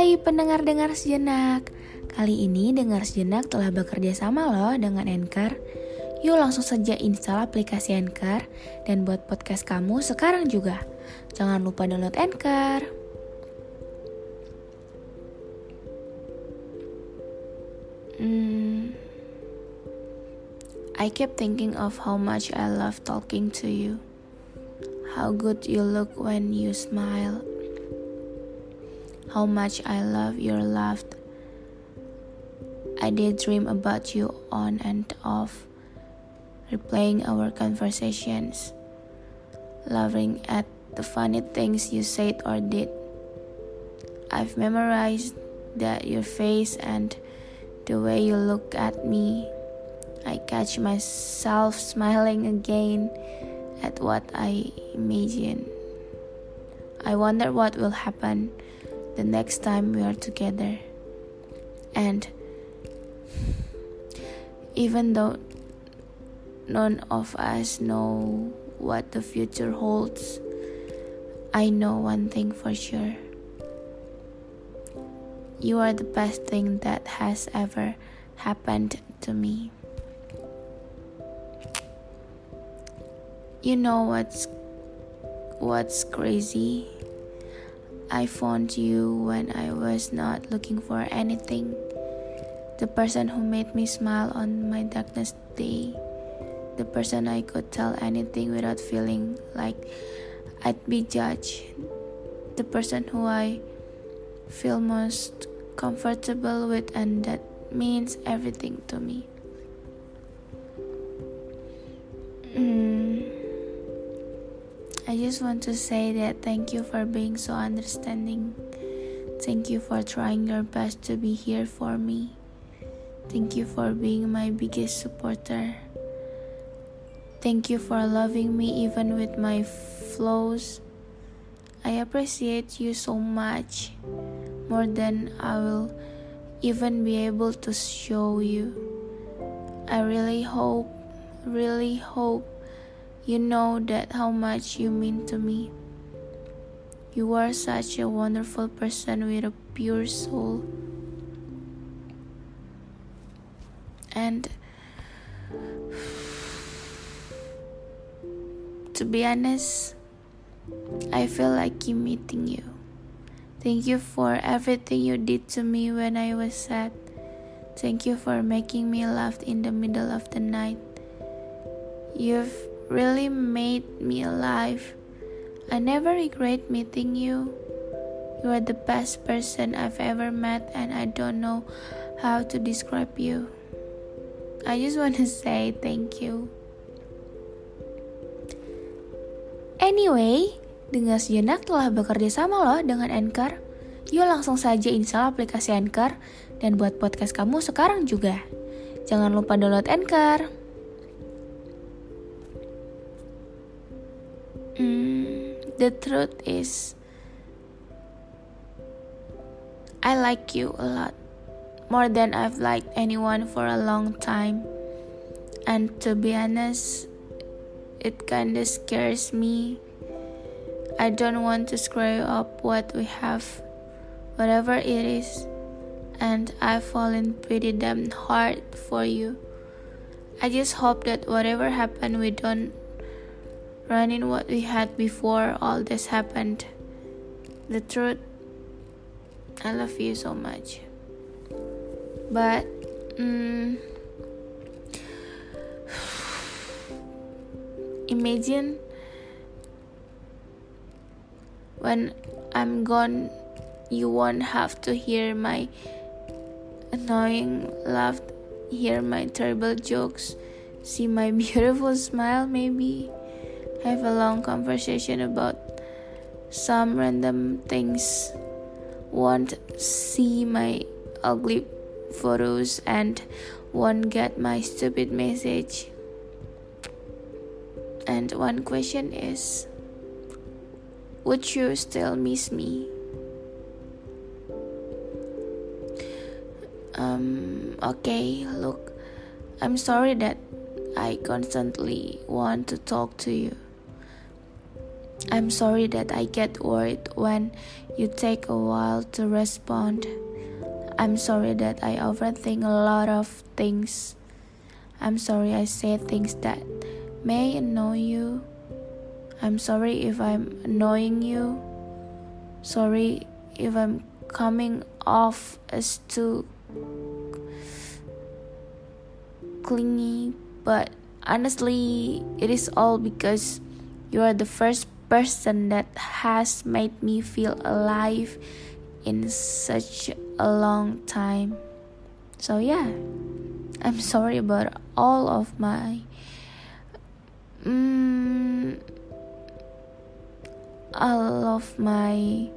Hai pendengar-dengar sejenak. Kali ini Dengar Sejenak telah bekerja sama loh dengan Anchor. Yuk langsung saja install aplikasi Anchor Dan buat podcast kamu sekarang juga. Jangan lupa download Anchor. Hmm, I kept thinking of how much I love talking to you. How good you look when you smile. How much I love your laugh. I did dream about you on and off, replaying our conversations, laughing at the funny things you said or did. I've memorized that your face and the way you look at me, I catch myself smiling again at what I imagine. I wonder what will happen the next time we are together. And even though none of us know what the future holds, I know one thing for sure. You are the best thing that has ever happened to me. You know what's what's crazy? I found you when I was not looking for anything. The person who made me smile on my darkest day. The person I could tell anything without feeling like I'd be judged. The person who I feel most comfortable with, and that means everything to me. I just want to say that thank you for being so understanding. Thank you for trying your best to be here for me. Thank you for being my biggest supporter. Thank you for loving me even with my flaws. I appreciate you so much more than I will even be able to show you. I really hope, really hope you know that how much you mean to me. You are such a wonderful person with a pure soul. And to be honest, I feel like meeting you. Thank you for everything you did to me when I was sad. Thank you for making me laugh in the middle of the night. You've really made me alive. I never regret meeting you. You are the best person I've ever met, and I don't know how to describe you. I just want to say thank you. Anyway, Dengar sejenak telah bekerja sama loh dengan Anchor. Yuk langsung saja install aplikasi Anchor dan buat podcast kamu sekarang juga. Jangan lupa download Anchor. Hmm, the truth is, I like you a lot. More than I've liked anyone for a long time. And to be honest, it kinda scares me I don't want to screw up what we have, whatever it is, and I've fallen pretty damn hard for you. I just hope that whatever happened, we don't run in what we had before all this happened. The truth, I love you so much. But, mm, imagine when I'm gone, you won't have to hear my annoying laugh, hear my terrible jokes, see my beautiful smile, maybe have a long conversation about some random things, won't see my ugly photos, and won't get my stupid message. And one question is Would you still miss me? Um, okay, look, I'm sorry that I constantly want to talk to you. I'm sorry that I get worried when you take a while to respond. I'm sorry that I overthink a lot of things. I'm sorry I say things that may annoy you. I'm sorry if I'm annoying you. Sorry if I'm coming off as too clingy, but honestly, it is all because you are the first person that has made me feel alive in such a long time. So, yeah, I'm sorry about all of my. Mm, all of my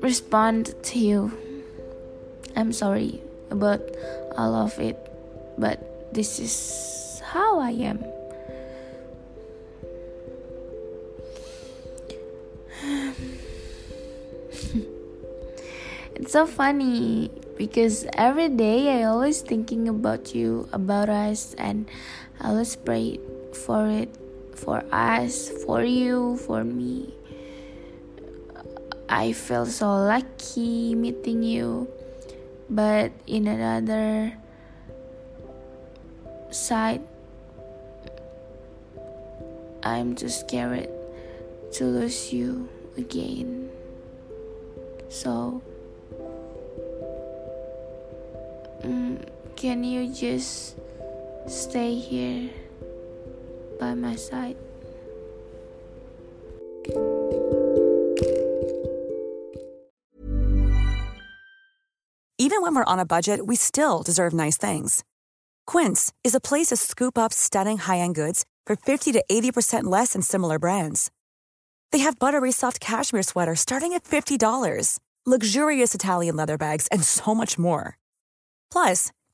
respond to you. I'm sorry about all of it, but this is how I am. So funny because every day I always thinking about you, about us, and I always pray for it, for us, for you, for me. I feel so lucky meeting you, but in another side, I'm too scared to lose you again. So, can you just stay here by my side? Even when we're on a budget, we still deserve nice things. Quince is a place to scoop up stunning high end goods for 50 to 80% less than similar brands. They have buttery soft cashmere sweaters starting at $50, luxurious Italian leather bags, and so much more. Plus,